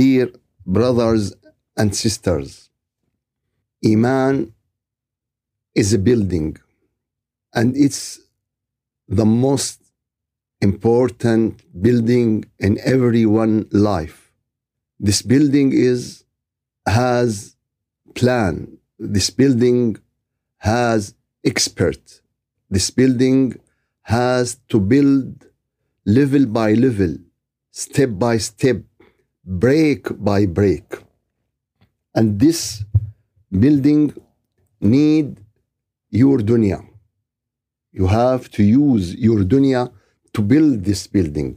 dear brothers and sisters, Iman is a building and it's the most important building in everyone's life. This building is has plan. This building has expert. This building has to build level by level, step by step, break by break. And this building need your dunya. You have to use your dunya to build this building.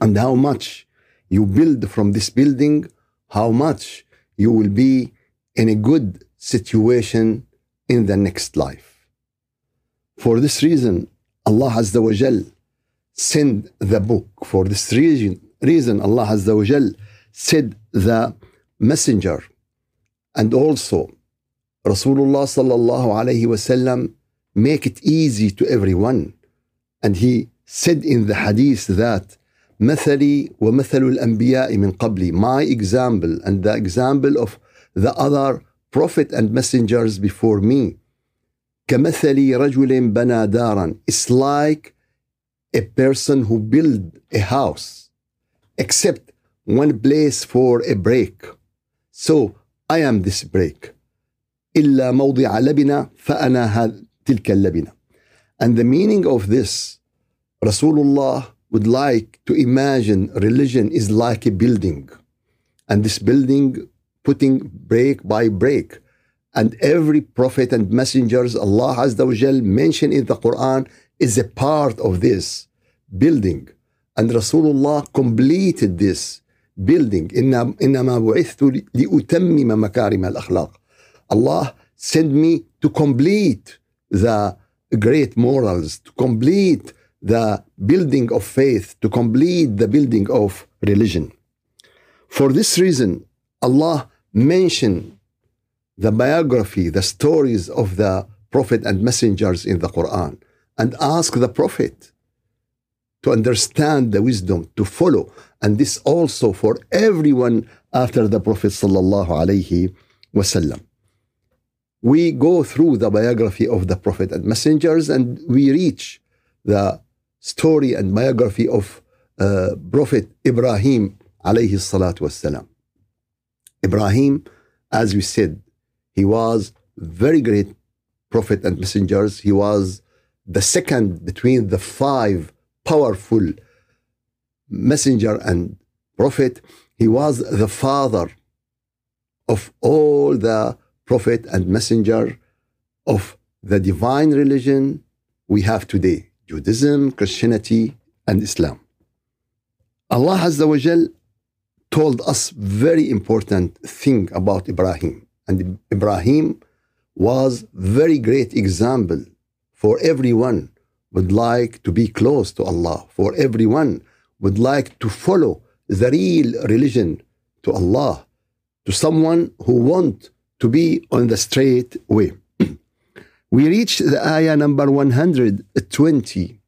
And how much you build from this building, how much you will be in a good situation in the next life. For this reason, Allah Azza wa Jal sent the book. For this reason, reason Allah Azza wa Jal said the messenger and also Rasulullah sallallahu alayhi wasallam make it easy to everyone. And he said in the hadith that مثلي ومثل الأنبياء من قبلي my example and the example of the other prophet and messengers before me كمثل رجل بنى دارا it's like a person who build a house except one place for a break so I am this break إلا موضع لبنة فأنا هذ تلك اللبنة and the meaning of this Rasulullah would like to imagine religion is like a building and this building putting break by break and every prophet and messengers Allah Azza wa Jal mentioned in the Quran is a part of this building and Rasulullah completed this building إنما بعثت لأتمم مكارم الأخلاق Allah sent me to complete the great morals to complete the building of faith to complete the building of religion for this reason Allah mentioned the biography, the stories of the Prophet and messengers in the Quran, and ask the Prophet to understand the wisdom, to follow. And this also for everyone after the Prophet sallallahu alaihi wasallam. We go through the biography of the Prophet and messengers, and we reach the story and biography of uh, Prophet Ibrahim alayhi. Ibrahim, as we said, he was very great prophet and messengers. He was the second between the five powerful messenger and prophet. He was the father of all the prophet and messenger of the divine religion we have today Judaism, Christianity, and Islam. Allah Azza wa Jal told us very important thing about Ibrahim. And Ibrahim was very great example for everyone would like to be close to Allah, for everyone would like to follow the real religion to Allah, to someone who want to be on the straight way. we reached the ayah number 120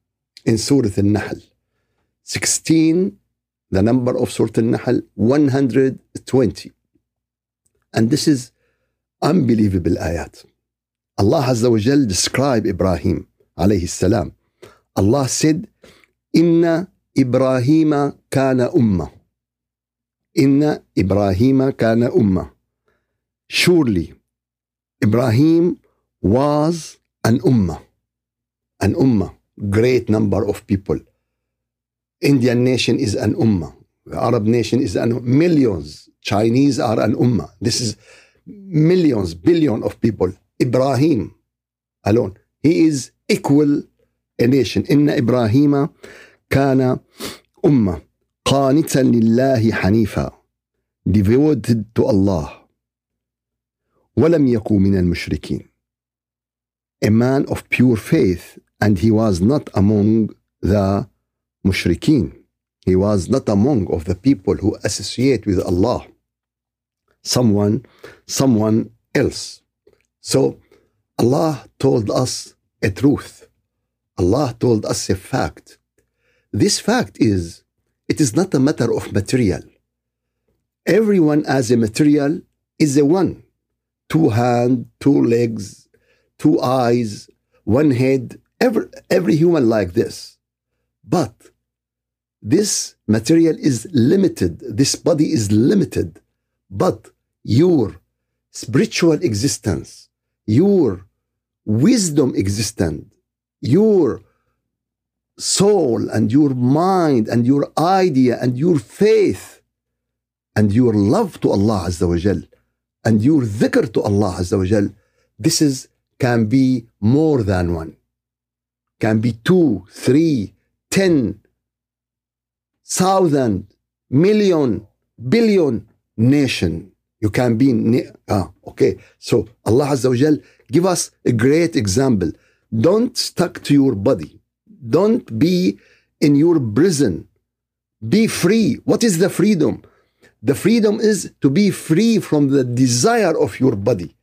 in Surah Al-Nahl. 16 the number of Surah Al-Nahl 120 and this is unbelievable ayat Allah Azza wa Jal describe Ibrahim alayhi salam Allah said inna Ibrahim kana umma inna Ibrahim kana umma surely Ibrahim was an ummah an ummah great number of people Indian nation is an ummah. The Arab nation is an millions. Chinese are an ummah. This is millions, billion of people. Ibrahim alone. He is equal nation. إن إبراهيم كان أمة قانتا لله حنيفا devoted to Allah ولم يكن من المشركين a man of pure faith and he was not among the mushrikeen. He was not among of the people who associate with Allah. Someone, someone else. So Allah told us a truth. Allah told us a fact. This fact is, it is not a matter of material. everyone as a material is a one. Two hands, two legs, two eyes, one head, every, every human like this. But this material is limited, this body is limited. But your spiritual existence, your wisdom existence, your soul and your mind and your idea and your faith and your love to Allah Azza wa Jal and your dhikr to Allah Azza wa Jal, this is can be more than one. Can be two, three, ten, thousand, million, billion nation. You can be, ah, okay. So Allah Azza wa Jal give us a great example. Don't stuck to your body. Don't be in your prison. Be free. What is the freedom? The freedom is to be free from the desire of your body.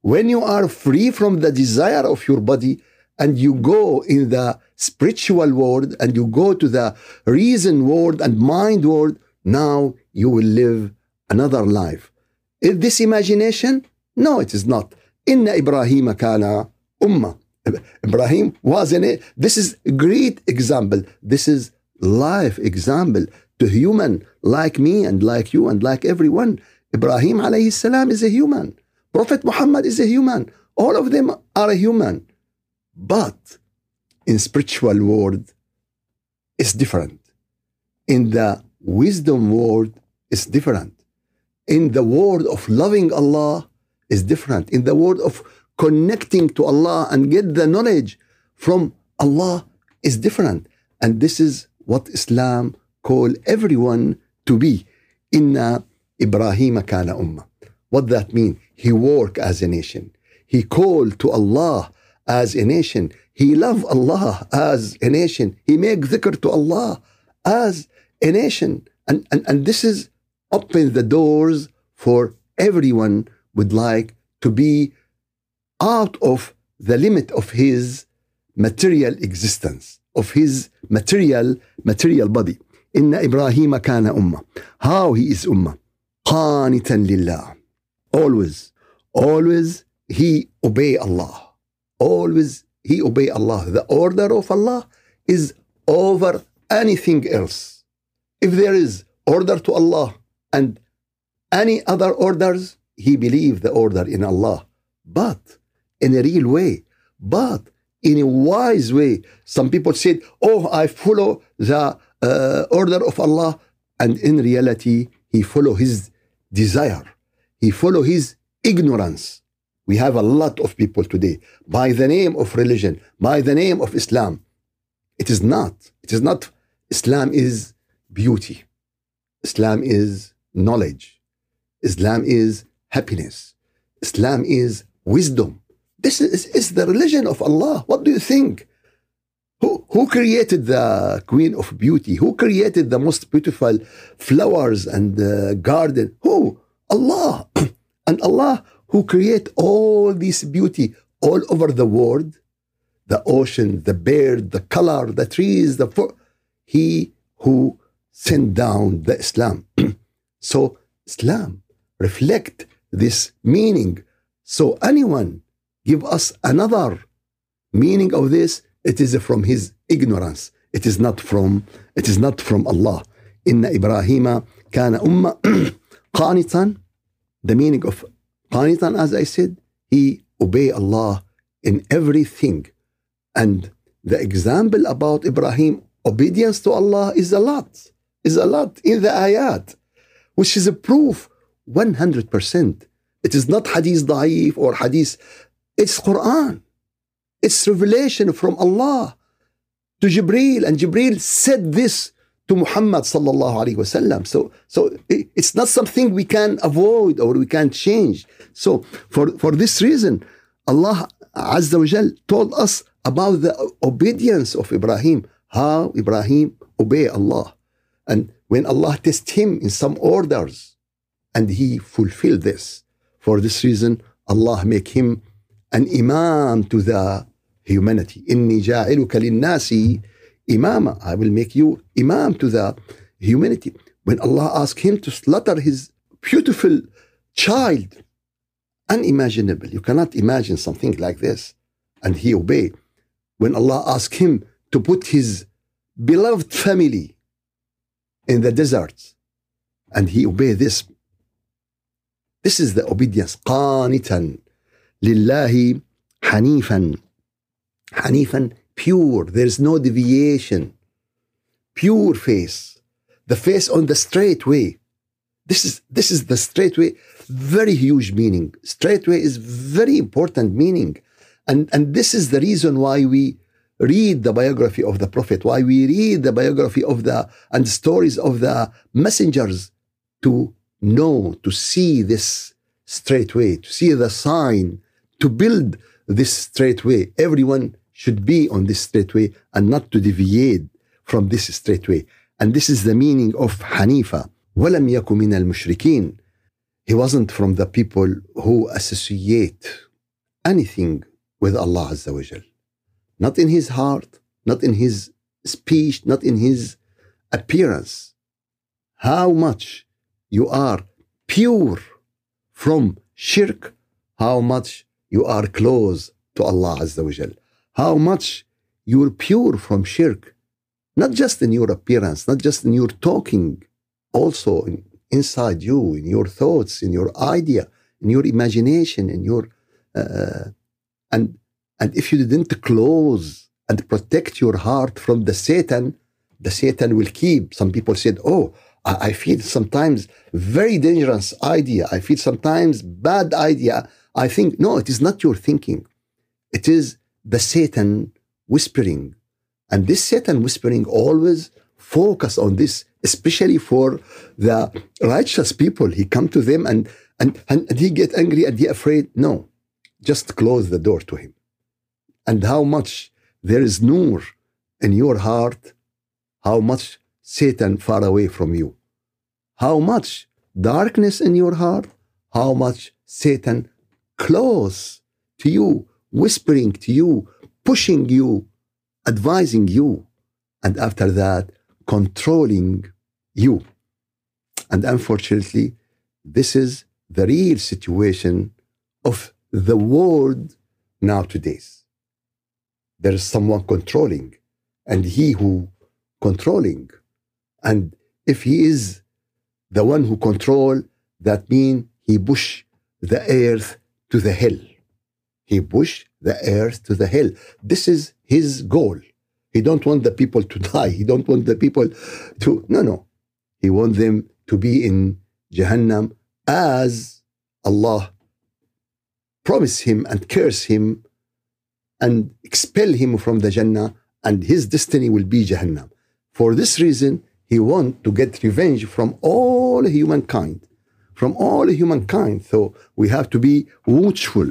When you are free from the desire of your body and you go in the spiritual world and you go to the reason world and mind world, now you will live another life. Is this imagination? No, it is not. Inna Ibrahim kana ummah. Ibrahim was in it. This is a great example. This is life example to human like me and like you and like everyone. Ibrahim alayhi salam is a human. Prophet Muhammad is a human. All of them are a human. But in spiritual world, it's different. In the wisdom world, it's different. In the world of loving Allah, is different. In the world of connecting to Allah and get the knowledge from Allah is different. And this is what Islam call everyone to be. Inna Ibrahim kana ummah. What that mean? He work as a nation. He called to Allah as a nation. He love Allah as a nation. He make dhikr to Allah as a nation. And, and, and this is open the doors for everyone would like to be out of the limit of his material existence, of his material material body. إن إبراهيم كان أمة. How he is أمة. قانتا لله. Always, always he obey Allah. Always he obey Allah. The order of Allah is over anything else. If there is order to Allah and any other orders, he believe the order in Allah. But in a real way, but in a wise way. Some people said, Oh, I follow the uh, order of Allah. And in reality, he follow his desire. He follow his ignorance. We have a lot of people today by the name of religion, by the name of Islam. It is not. It is not. Islam is beauty. Islam is knowledge. Islam is happiness. Islam is wisdom. This is, is the religion of Allah. What do you think? Who, who created the queen of beauty? Who created the most beautiful flowers and uh, garden? Who? Allah. and Allah who create all this beauty all over the world, the ocean, the bird, the color, the trees, the fo- he who sent down the Islam. so Islam reflect this meaning. So anyone give us another meaning of this, it is from his ignorance. It is not from it is not from Allah. Inna Ibrahim kana umma qanitan. The meaning of qanitan, as I said, he obey Allah in everything. And the example about Ibrahim obedience to Allah is a lot, is a lot in the ayat, which is a proof 100%. It is not hadith da'if or hadith it's Quran. It's revelation from Allah to Jibril, and Jibril said this to Muhammad sallallahu alaihi wasallam. So, so it's not something we can avoid or we can change. So, for for this reason, Allah Azza wa Jal told us about the obedience of Ibrahim, how Ibrahim obey Allah, and when Allah test him in some orders, and he fulfilled this. For this reason, Allah make him an imam to the humanity. إني جاعلك للناس imama. I will make you imam to the humanity. When Allah asked him to slaughter his beautiful child. Unimaginable. You cannot imagine something like this. And he obeyed. When Allah asked him to put his beloved family in the desert, and he obeyed this. This is the obedience. قانتا لله حنيفا حنيفا pure. There's no deviation. Pure face. The face on the straight way. This is this is the straight way. Very huge meaning. Straight way is very important meaning. And, and this is the reason why we read the biography of the Prophet, why we read the biography of the and stories of the messengers to know, to see this straight way, to see the sign, to build this straight way. Everyone should be on this straight way and not to deviate from this straight way. And this is the meaning of Hanifa. وَلَمْ يَكُ مِنَ الْمُشْرِكِينَ He wasn't from the people who associate anything with Allah Azza wa Jal. Not in his heart, not in his speech, not in his appearance. How much you are pure from shirk, how much you are close to Allah Azza wa Jal. How much you're pure from shirk, not just in your appearance, not just in your talking, also in, inside you, in your thoughts, in your idea, in your imagination, in your uh, and and if you didn't close and protect your heart from the Satan, the Satan will keep. Some people said, "Oh, I, I feel sometimes very dangerous idea. I feel sometimes bad idea." I think no, it is not your thinking. It is the Satan whispering, and this Satan whispering always focus on this, especially for the righteous people. He come to them and and and, and he get angry and he afraid. No, just close the door to him. And how much there is nur in your heart, how much Satan far away from you. How much darkness in your heart, how much Satan close to you, whispering to you, pushing you, advising you, and after that, controlling you. And unfortunately, this is the real situation of the world nowadays. There is someone controlling, and he who controlling, and if he is the one who control, that means he push the earth to the hell. He push the earth to the hell. This is his goal. He don't want the people to die. He don't want the people to no no. He want them to be in Jahannam as Allah promise him and curse him and expel him from the Jannah and his destiny will be Jahannam. For this reason, he want to get revenge from all humankind, from all humankind. So we have to be watchful.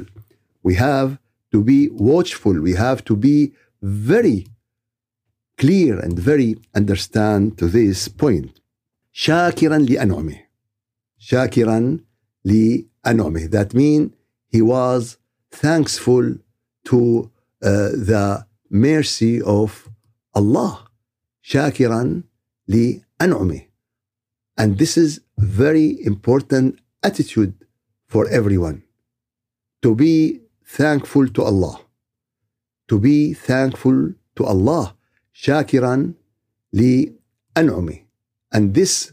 We have to be watchful. We have to be very clear and very understand to this point. شاكرا لأنعمه. شاكرا لأنعمه. That means he was thankful to uh, the mercy of Allah. شاكرا لأنعمه. And this is very important attitude for everyone to be thankful to Allah. To be thankful to Allah, shakiran li an'umi. And this,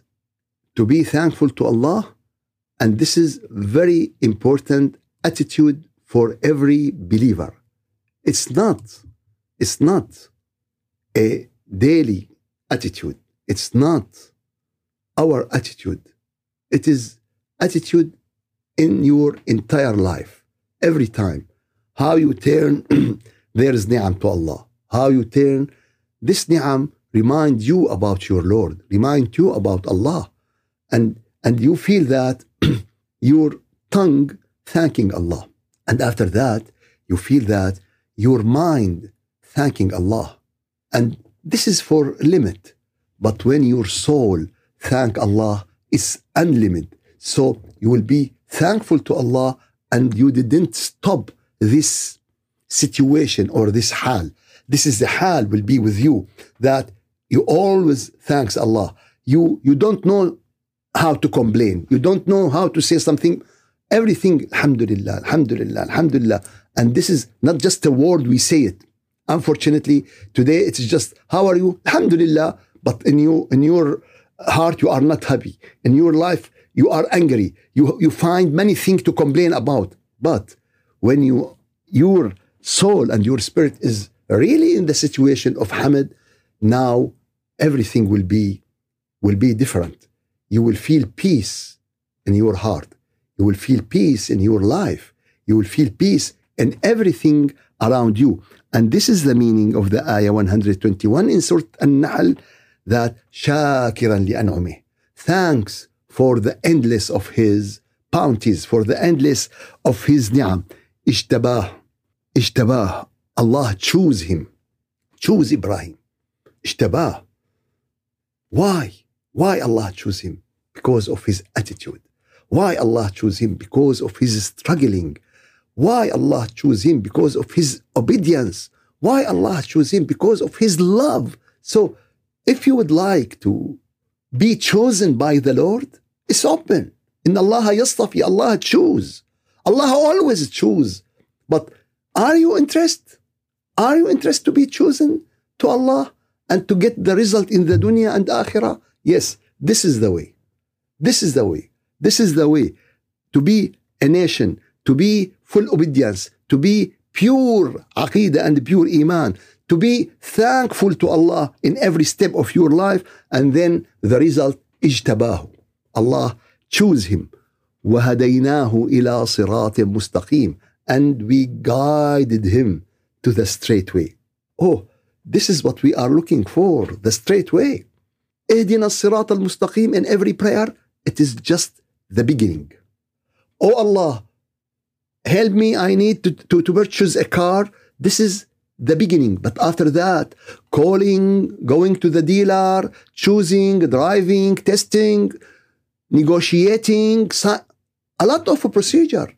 to be thankful to Allah, and this is very important attitude for every believer. It's not, it's not a daily attitude. It's not our attitude. It is attitude in your entire life, every time. How you turn, there is ni'am to Allah. How you turn, this ni'am remind you about your Lord, remind you about Allah. And, and you feel that your tongue thanking Allah. And after that, you feel that your mind thanking Allah. And this is for limit. But when your soul thank Allah, it's unlimited. So you will be thankful to Allah and you didn't stop this situation or this hal. This is the hal will be with you that you always thanks Allah. You you don't know how to complain. You don't know how to say something. Everything, alhamdulillah, alhamdulillah, alhamdulillah. And this is not just a word we say it. Unfortunately, today it's just, how are you? Alhamdulillah. But in you, in your heart, you are not happy. In your life, you are angry. You, you find many things to complain about. But when you your soul and your spirit is really in the situation of Hamid, now everything will be will be different. You will feel peace in your heart. You will feel peace in your life. You will feel peace in everything around you. And this is the meaning of the ayah 121 in Surah An-Nahl that shakiran li'an'umih. Thanks for the endless of his bounties, for the endless of his ni'am. Ishtabah. Ishtabah. Allah choose him. Choose Ibrahim. Ishtabah. Why? Why Allah choose him? Because of his attitude. Why Allah choose him? Because of his struggling. Why Allah choose him? Because of his obedience. Why Allah choose him? Because of his love. So if you would like to be chosen by the Lord, it's open. In Allah yastafi, Allah choose. Allah always choose. But are you interested? Are you interested to be chosen to Allah and to get the result in the dunya and akhirah? Yes, this is the way. This is the way. This is the way to be a nation, to be full obedience, to be pure aqidah and pure iman, to be thankful to Allah in every step of your life, and then the result, ijtabahu. Allah choose him. وهديناه إلى صراط مستقيم and we guided him to the straight way. Oh, this is what we are looking for, the straight way. اهدنا الصراط المستقيم in every prayer, it is just the beginning. Oh Allah, help me, I need to, to, to purchase a car. This is the beginning. But after that, calling, going to the dealer, choosing, driving, testing, negotiating, a lot of a procedure.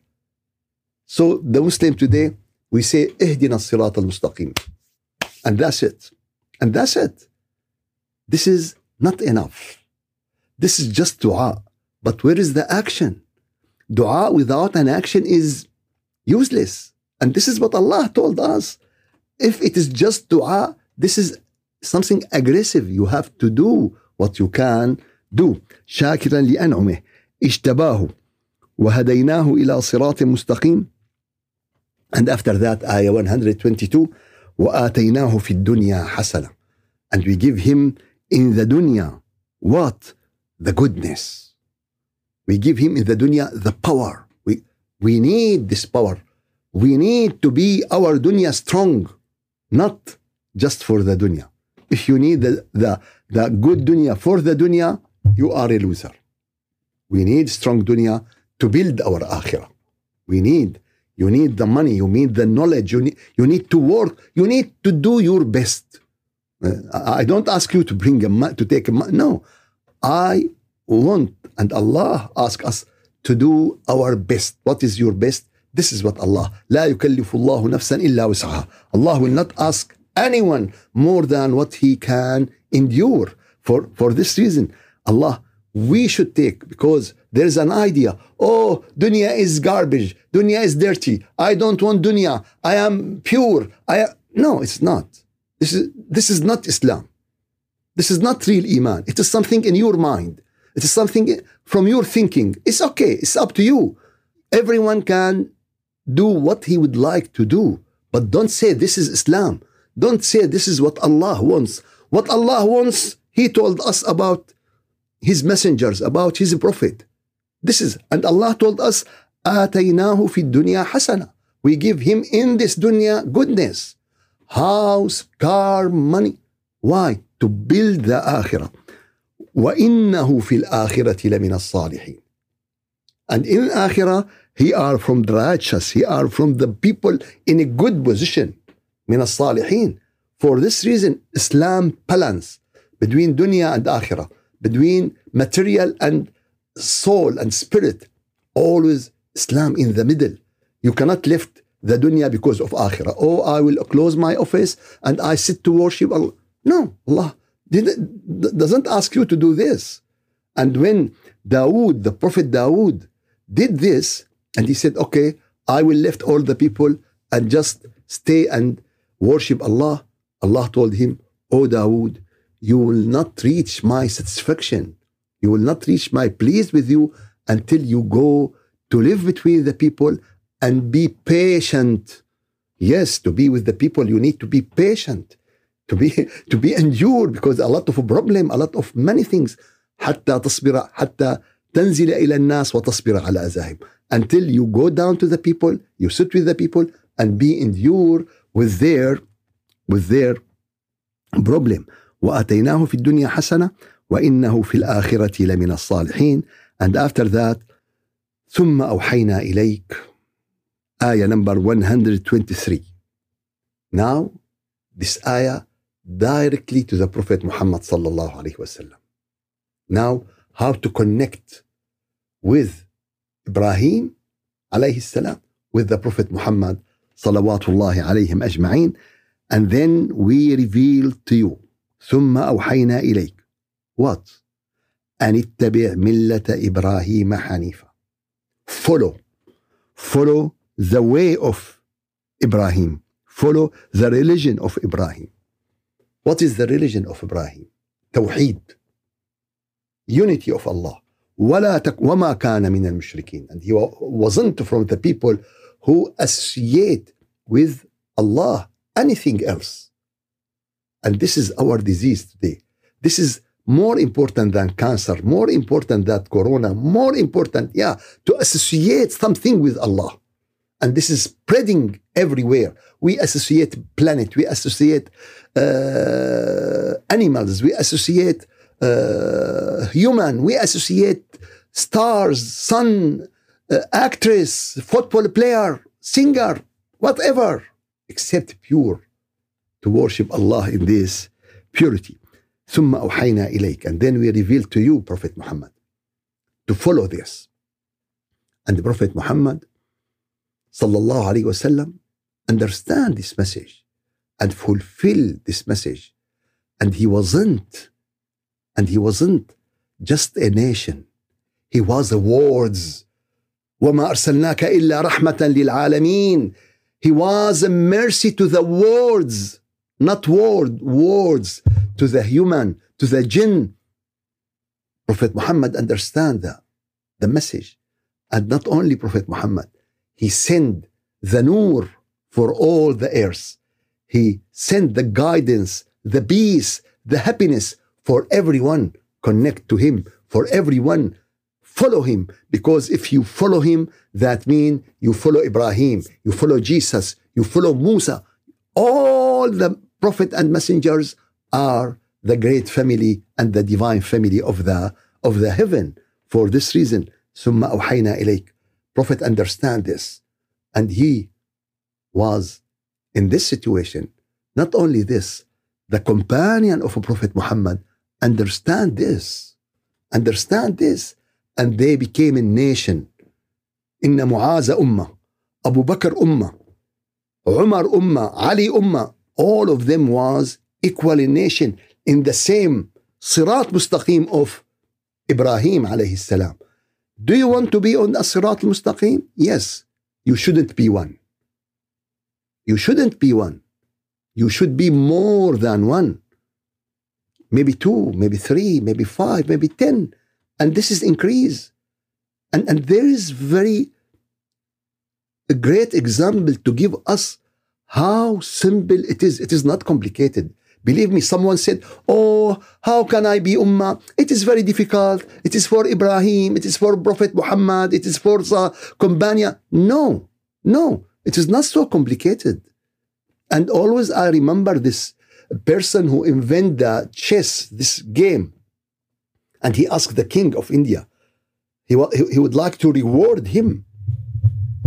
So the Muslim today, we say, اهدنا الصراط المستقيم. And that's it. And that's it. This is not enough. This is just dua. But where is the action? Dua without an action is useless. And this is what Allah told us. If it is just dua, this is something aggressive. You have to do what you can do. شاكرا لأنعمه اجتباه وهديناه إلى صراط مستقيم and after that, ayah 122, وَآتَيْنَاهُ فِي الدُّنْيَا حَسَنًا And we give him in the dunya, what? The goodness. We give him in the dunya the power. We, we need this power. We need to be our dunya strong, not just for the dunya. If you need the, the, the good dunya for the dunya, you are a loser. We need strong dunya to build our akhirah. We need you need the money. You need the knowledge. You need, you need to work. You need to do your best. Uh, I don't ask you to bring a to take a no. I want and Allah ask us to do our best. What is your best? This is what Allah. لا يكلف الله نفسا إلا وسعها. Allah will not ask anyone more than what he can endure. For for this reason, Allah we should take because there is an idea. Oh, dunya is garbage. Dunya is dirty. I don't want dunya. I am pure. I no, it's not. This is this is not Islam. This is not real iman. It is something in your mind. It is something from your thinking. It's okay. It's up to you. Everyone can do what he would like to do, but don't say this is Islam. Don't say this is what Allah wants. What Allah wants, He told us about his messengers, about his prophet. This is, and Allah told us, آتيناه في الدنيا حسنة. We give him in this dunya goodness. House, car, money. Why? To build the akhirah. وإنه في الآخرة لمن الصالحين. And in akhirah, he are from the righteous. He are from the people in a good position. من الصالحين. For this reason, Islam balance between dunya and akhirah between material and soul and spirit. Always Islam in the middle. You cannot lift the dunya because of akhirah. Oh, I will close my office and I sit to worship Allah. No, Allah doesn't ask you to do this. And when Dawood, the Prophet Dawood, did this, and he said, Okay, I will left all the people and just stay and worship Allah. Allah told him, Oh Dawood, you will not reach my satisfaction. You will not reach my pleased with you until you go to live between the people and be patient. Yes, to be with the people, you need to be patient, to be to be endured because a lot of problem, a lot of many things. حتى تصبر حتى تنزل إلى الناس وتصبر على أذاهم. Until you go down to the people, you sit with the people and be endure with their with their problem. وآتيناه في الدنيا حسنة وإنه في الآخرة لمن الصالحين. And after that, ثم أوحينا إليك آية number 123. Now, this ayah directly to the Prophet Muhammad sallallahu alaihi wasallam. Now, how to connect with Ibrahim alayhi salam with the Prophet Muhammad salawatullahi alayhim ajma'in. And then we reveal to you ثم أوحينا إليك what? أن اتبع ملة إبراهيم حنيفا follow follow the way of Ibrahim follow the religion of Ibrahim what is the religion of Ibrahim توحيد unity of Allah ولا تك وما كان من المشركين and he wasn't from the people who associate with Allah anything else and this is our disease today this is more important than cancer more important than corona more important yeah to associate something with Allah and this is spreading everywhere we associate planet we associate uh, animals we associate uh, human. We associate stars, sun, uh, actress, football player, singer, whatever, except pure to worship Allah in this purity. ثم أوحينا إليك and then we reveal to you Prophet Muhammad to follow this and the Prophet Muhammad sallallahu alaihi wasallam understand this message and fulfill this message and he wasn't and he wasn't just a nation. He was the words. وما أرسلناك إلا رحمة للعالمين. He was a mercy to the words, not word, words to the human, to the jinn. Prophet Muhammad understand that, the message. And not only Prophet Muhammad, he sent the nur for all the earth. He sent the guidance, the peace, the happiness for everyone connect to him for everyone follow him because if you follow him that means you follow ibrahim you follow jesus you follow musa all the prophet and messengers are the great family and the divine family of the of the heaven for this reason ثم أوحينا إليك prophet understand this and he was in this situation not only this the companion of prophet muhammad understand this understand this and they became a nation إن معاذ أمة أبو بكر أمة عمر أمة علي أمة all of them was equal in nation in the same صراط مستقيم of إبراهيم عليه السلام Do you want to be on the صراط المستقيم? Yes. You shouldn't be one. You shouldn't be one. You should be more than one maybe two, maybe three, maybe five, maybe 10. And this is increase. And, and there is very a great example to give us how simple it is. It is not complicated. Believe me, someone said, Oh, how can I be Ummah? It is very difficult. It is for Ibrahim. It is for Prophet Muhammad. It is for the companion. No, no, it is not so complicated. And always I remember this person who invented the chess, this game, and he asked the king of India, he, he would like to reward him.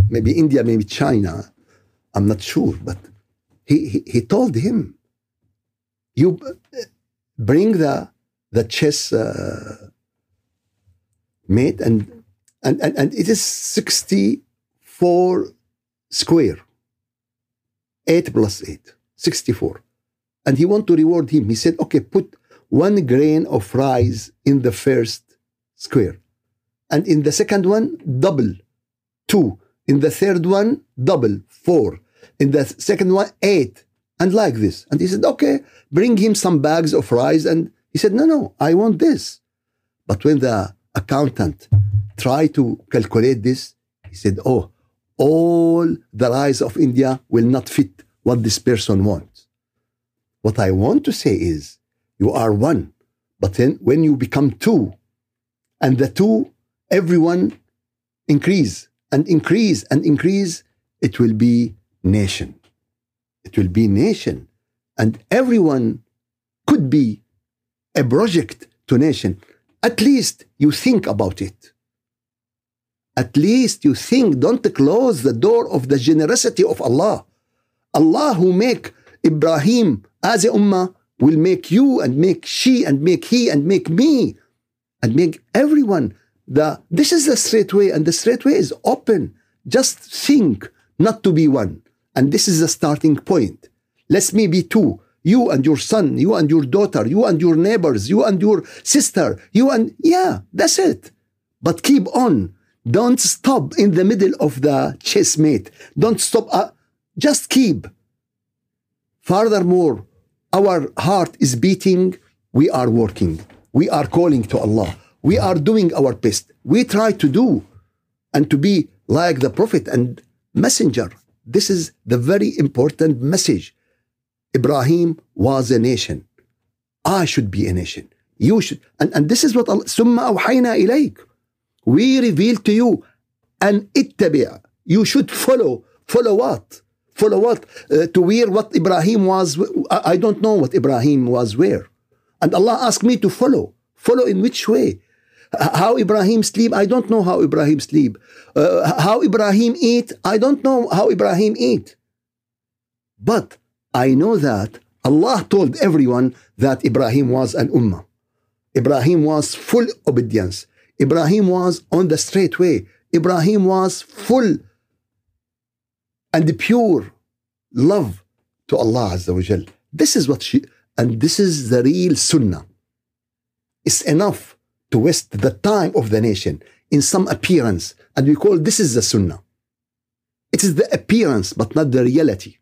Maybe India, maybe China, I'm not sure, but he, he, he told him, you bring the, the chess uh, mate and, and, and, and it is 64 square. 8 plus 8, 64 and he want to reward him. He said, okay, put one grain of rice in the first square. And in the second one, double, two. In the third one, double, four. In the second one, eight. And like this. And he said, okay, bring him some bags of rice. And he said, no, no, I want this. But when the accountant tried to calculate this, he said, oh, all the rice of India will not fit what this person wants. What I want to say is, you are one. But then when you become two, and the two, everyone increase and increase and increase, it will be nation. It will be nation. And everyone could be a project to nation. At least you think about it. At least you think, don't close the door of the generosity of Allah. Allah who make Ibrahim as a ummah will make you and make she and make he and make me and make everyone. The this is the straight way and the straight way is open. Just think not to be one. And this is the starting point. Let me be two. You and your son you and your daughter you and your neighbors you and your sister you and yeah that's it. But keep on. Don't stop in the middle of the chessmate don't stop uh, just keep. Furthermore our heart is beating we are working we are calling to allah we are doing our best. We try to do and to be like the Prophet and Messenger. This is the very important message. Ibrahim was a nation. I should be a nation. You should. And, and this is what Allah, ثم أوحينا إليك. We reveal to you and اتبع. You should follow. Follow what? Follow what? Uh, to wear what Ibrahim was. I, I don't know what Ibrahim was where. And Allah asked me to follow. Follow in which way? How Ibrahim sleep? I don't know how Ibrahim sleep. Uh, how Ibrahim eat? I don't know how Ibrahim eat. But I know that Allah told everyone that Ibrahim was an ummah. Ibrahim was full obedience. Ibrahim was on the straight way. Ibrahim was full and the pure love to Allah Azza wa Jal. This is what she, and this is the real sunnah. It's enough to waste the time of the nation in some appearance. And we call this is the sunnah. It is the appearance, but not the reality.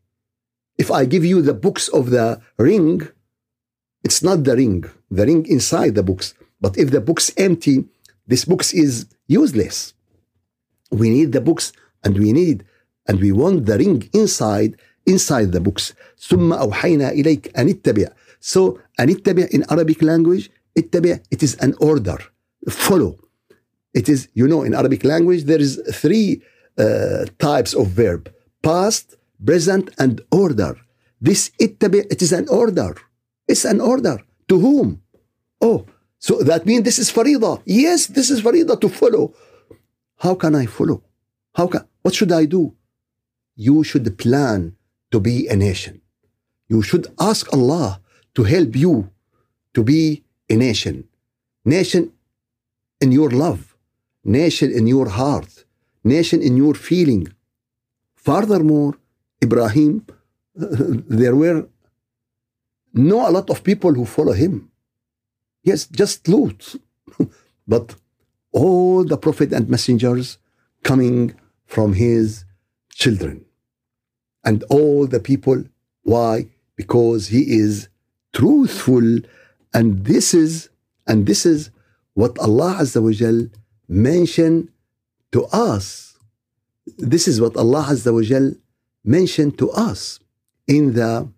If I give you the books of the ring, it's not the ring, the ring inside the books. But if the book's empty, this book is useless. We need the books and we need and we want the ring inside inside the books. ثم أوحينا إليك أن اتبع. So أن اتبع in Arabic language اتبع it is an order follow it is you know in Arabic language there is three uh, types of verb past present and order this اتبع it is an order it's an order to whom oh so that means this is farida yes this is farida to follow how can I follow how can what should I do You should plan to be a nation you should ask Allah to help you to be a nation. Nation in your love, nation in your heart, nation in your feeling. Furthermore, Ibrahim, there were no a lot of people who follow him. Yes, just Lut. but all the prophet and messengers coming from his children. And all the people, why? Because he is truthful and this is and this is what Allah Azza wa Jal mentioned to us. This is what Allah Azza wa Jal mentioned to us in the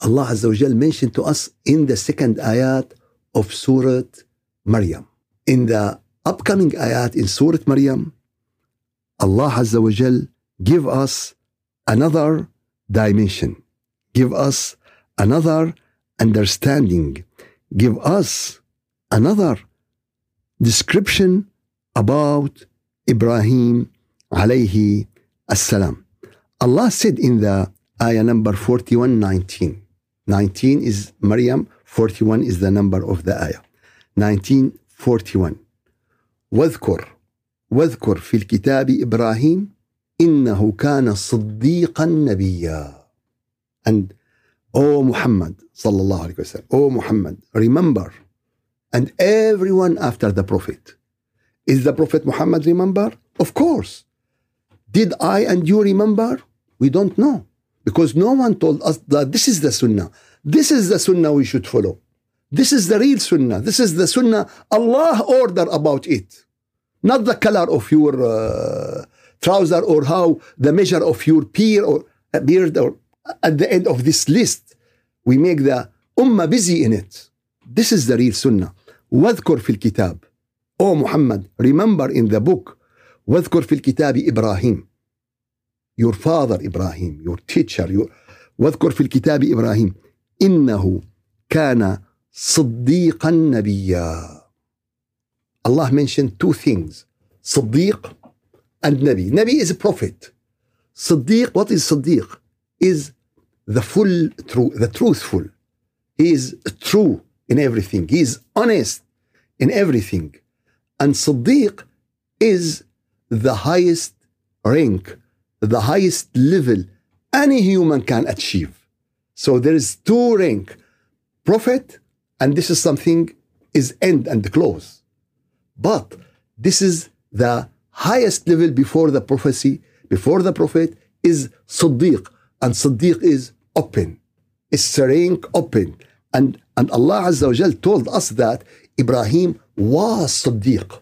Allah Azza wa Jal mentioned to us in the second ayat of Surah Maryam. In the upcoming ayat in Surah Maryam, Allah Azza wa Jal give us another dimension, give us another understanding, give us another description about Ibrahim alayhi assalam. Allah said in the ayah number 41, 19. 19 is Maryam, 41 is the number of the ayah. 1941 واذكر واذكر في الكتاب إبراهيم إنه كان صديقا نبيا and O Muhammad sallallahu alaihi wasallam, O Muhammad, remember and everyone after the Prophet. Is the Prophet Muhammad remember? Of course. Did I and you remember? We don't know. Because no one told us that this is the Sunnah. This is the Sunnah we should follow. This is the real Sunnah. This is the Sunnah Allah ordered about it. Not the color of your uh, trouser or how the measure of your beard or uh, beard or at the end of this list we make the ummah busy in it. This is the real Sunnah. واذكر في الكتاب. Oh Muhammad, remember in the book واذكر في الكتاب إبراهيم. Your father Ibrahim, your teacher, your واذكر في الكتاب إبراهيم إنه كان صديقا نبيا. Allah mentioned two things. صديق and Nabi. Nabi is a prophet. Siddiq, what is Siddiq? Is the full true, the truthful. He is true in everything. He is honest in everything. And Siddiq is the highest rank, the highest level any human can achieve. So there is two rank, prophet, and this is something is end and close. But this is the highest level before the prophecy, before the prophet is Siddiq. And Siddiq is open. It's a rank open. And, and Allah Azza wa Jal told us that Ibrahim was Siddiq.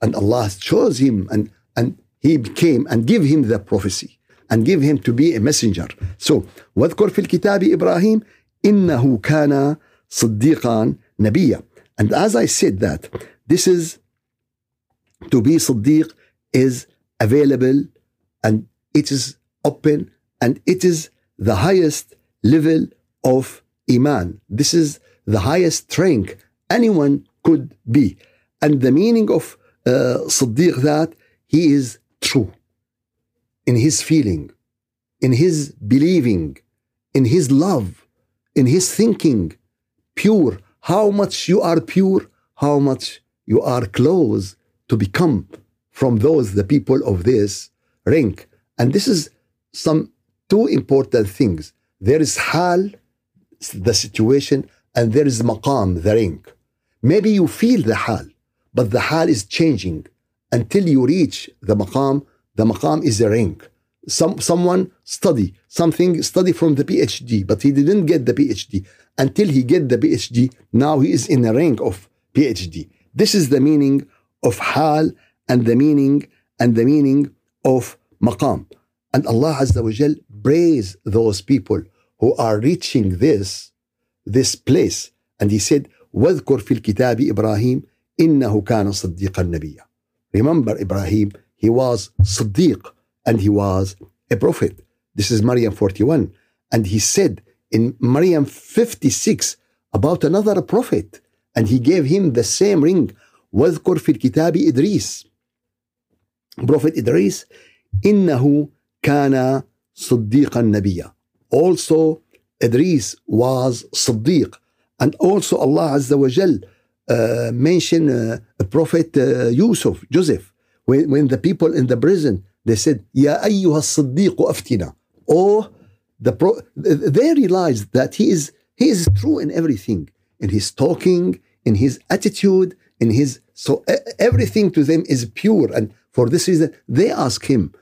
And Allah chose him and, and he became and give him the prophecy and give him to be a messenger. So, واذكر في الكتاب إبراهيم إنه كان صديقا نبيا. And as I said that, this is to be Siddiq is available and it is open and it is the highest level of Iman. This is the highest rank anyone could be. And the meaning of uh, Siddiq that he is true in his feeling, in his believing, in his love, in his thinking, pure. How much you are pure, how much you are close to become from those, the people of this rank. And this is some two important things. There is hal, the situation, and there is maqam, the rank. Maybe you feel the hal, but the hal is changing until you reach the maqam. The maqam is a rank. Some someone study something, study from the PhD, but he didn't get the PhD until he get the PhD. Now he is in a rank of PhD. This is the meaning of hal and the meaning and the meaning of maqam. And Allah Azza wa Jal praise those people who are reaching this, this place. And He said, واذكر في الكتاب إبراهيم إنه كان صديقا نبيا. Remember Ibrahim, he was Siddiq and he was a prophet. This is Maryam 41. And he said in Maryam 56 about another prophet. And he gave him the same ring. واذكر في الكتاب إدريس. Prophet Idris, إنه كان صديقا نبيا. Also Idris was Siddiq. And also Allah Azza wa Jal uh, mentioned uh, Prophet uh, Yusuf, Joseph. When, when the people in the prison, they said, Ya ayyuha Siddiq aftina. Oh, the pro- they realized that he is, he is true in everything. In his talking, in his attitude, in his, so everything to them is pure. And for this reason, they ask him,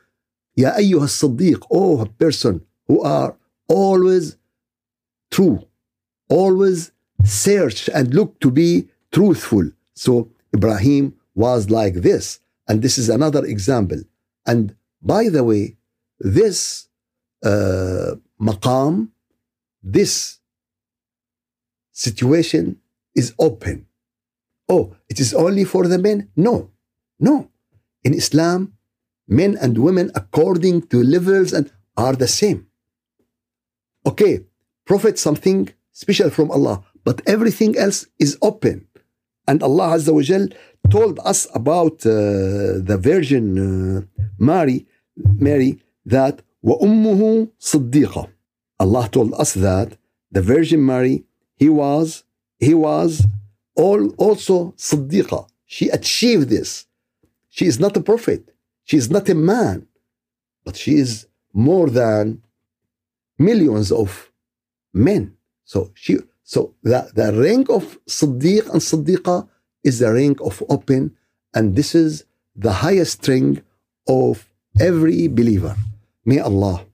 Ya ayyuha Siddiq, oh, a person who are always true, always search and look to be truthful. So Ibrahim was like this. And this is another example. And by the way, this uh, maqam, this situation is open Oh, it is only for the men? No, no. In Islam, men and women, according to levels, and are the same. Okay, Prophet something special from Allah, but everything else is open. And Allah Azza wa Jal told us about uh, the Virgin uh, Mary, Mary that وَأُمُّهُ صِدِّيقَةٌ Allah told us that the Virgin Mary, he was, he was all, also Siddiqa. She achieved this. She is not a prophet. She is not a man. But she is more than millions of men. So she so the, the rank of Siddiq and Siddiqa is the rank of open, and this is the highest rank of every believer. May Allah,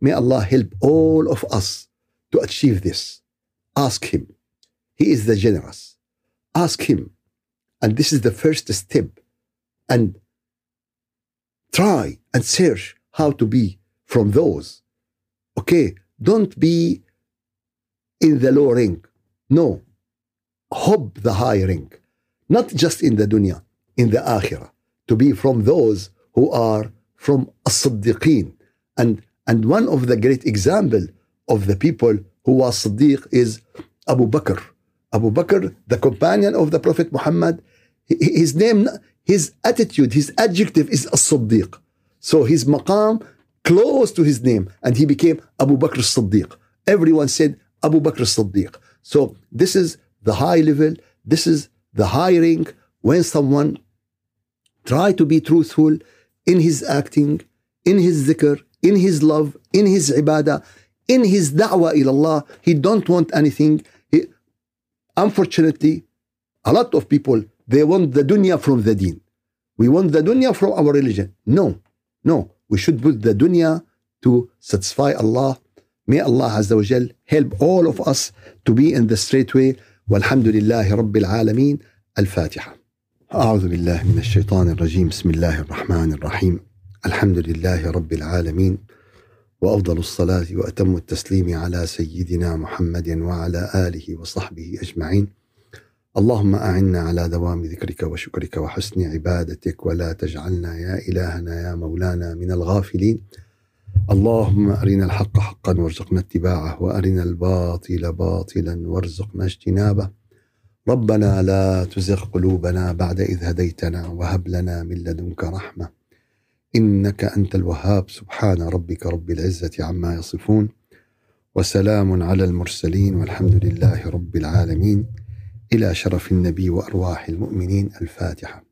may Allah help all of us to achieve this. Ask Him. He is the generous. Ask Him. And this is the first step. And try and search how to be from those. Okay, don't be in the low rank. No, hope the high rank, not just in the dunya, in the akhirah, to be from those who are from as-siddiqeen. And, and one of the great example of the people who was Siddiq is Abu Bakr. Abu Bakr, the companion of the Prophet Muhammad, his name, his attitude, his adjective is as-Siddiq. So his maqam close to his name, and he became Abu Bakr as-Siddiq. Everyone said Abu Bakr as-Siddiq. So this is the high level, this is the high rank when someone try to be truthful in his acting, in his zikr, in his love, in his ibadah, in his da'wah ila Allah. He don't want anything. Unfortunately, a lot of people, they want the dunya from the deen. We want the dunya from our religion. No, no. We should put the dunya to satisfy Allah. May Allah Azza wa Jal help all of us to be in the straight way. والحمد لله رب العالمين الفاتحة أعوذ بالله من الشيطان الرجيم بسم الله الرحمن الرحيم الحمد لله رب العالمين وأفضل الصلاة وأتم التسليم على سيدنا محمد وعلى آله وصحبه أجمعين. اللهم أعنا على دوام ذكرك وشكرك وحسن عبادتك ولا تجعلنا يا إلهنا يا مولانا من الغافلين. اللهم أرنا الحق حقا وارزقنا اتباعه وأرنا الباطل باطلا وارزقنا اجتنابه. ربنا لا تزغ قلوبنا بعد إذ هديتنا وهب لنا من لدنك رحمة. إنك أنت الوهاب. سبحان ربك رب العزة عما يصفون وسلام على المرسلين والحمد لله رب العالمين. إلى شرف النبي وأرواح المؤمنين. الفاتحة.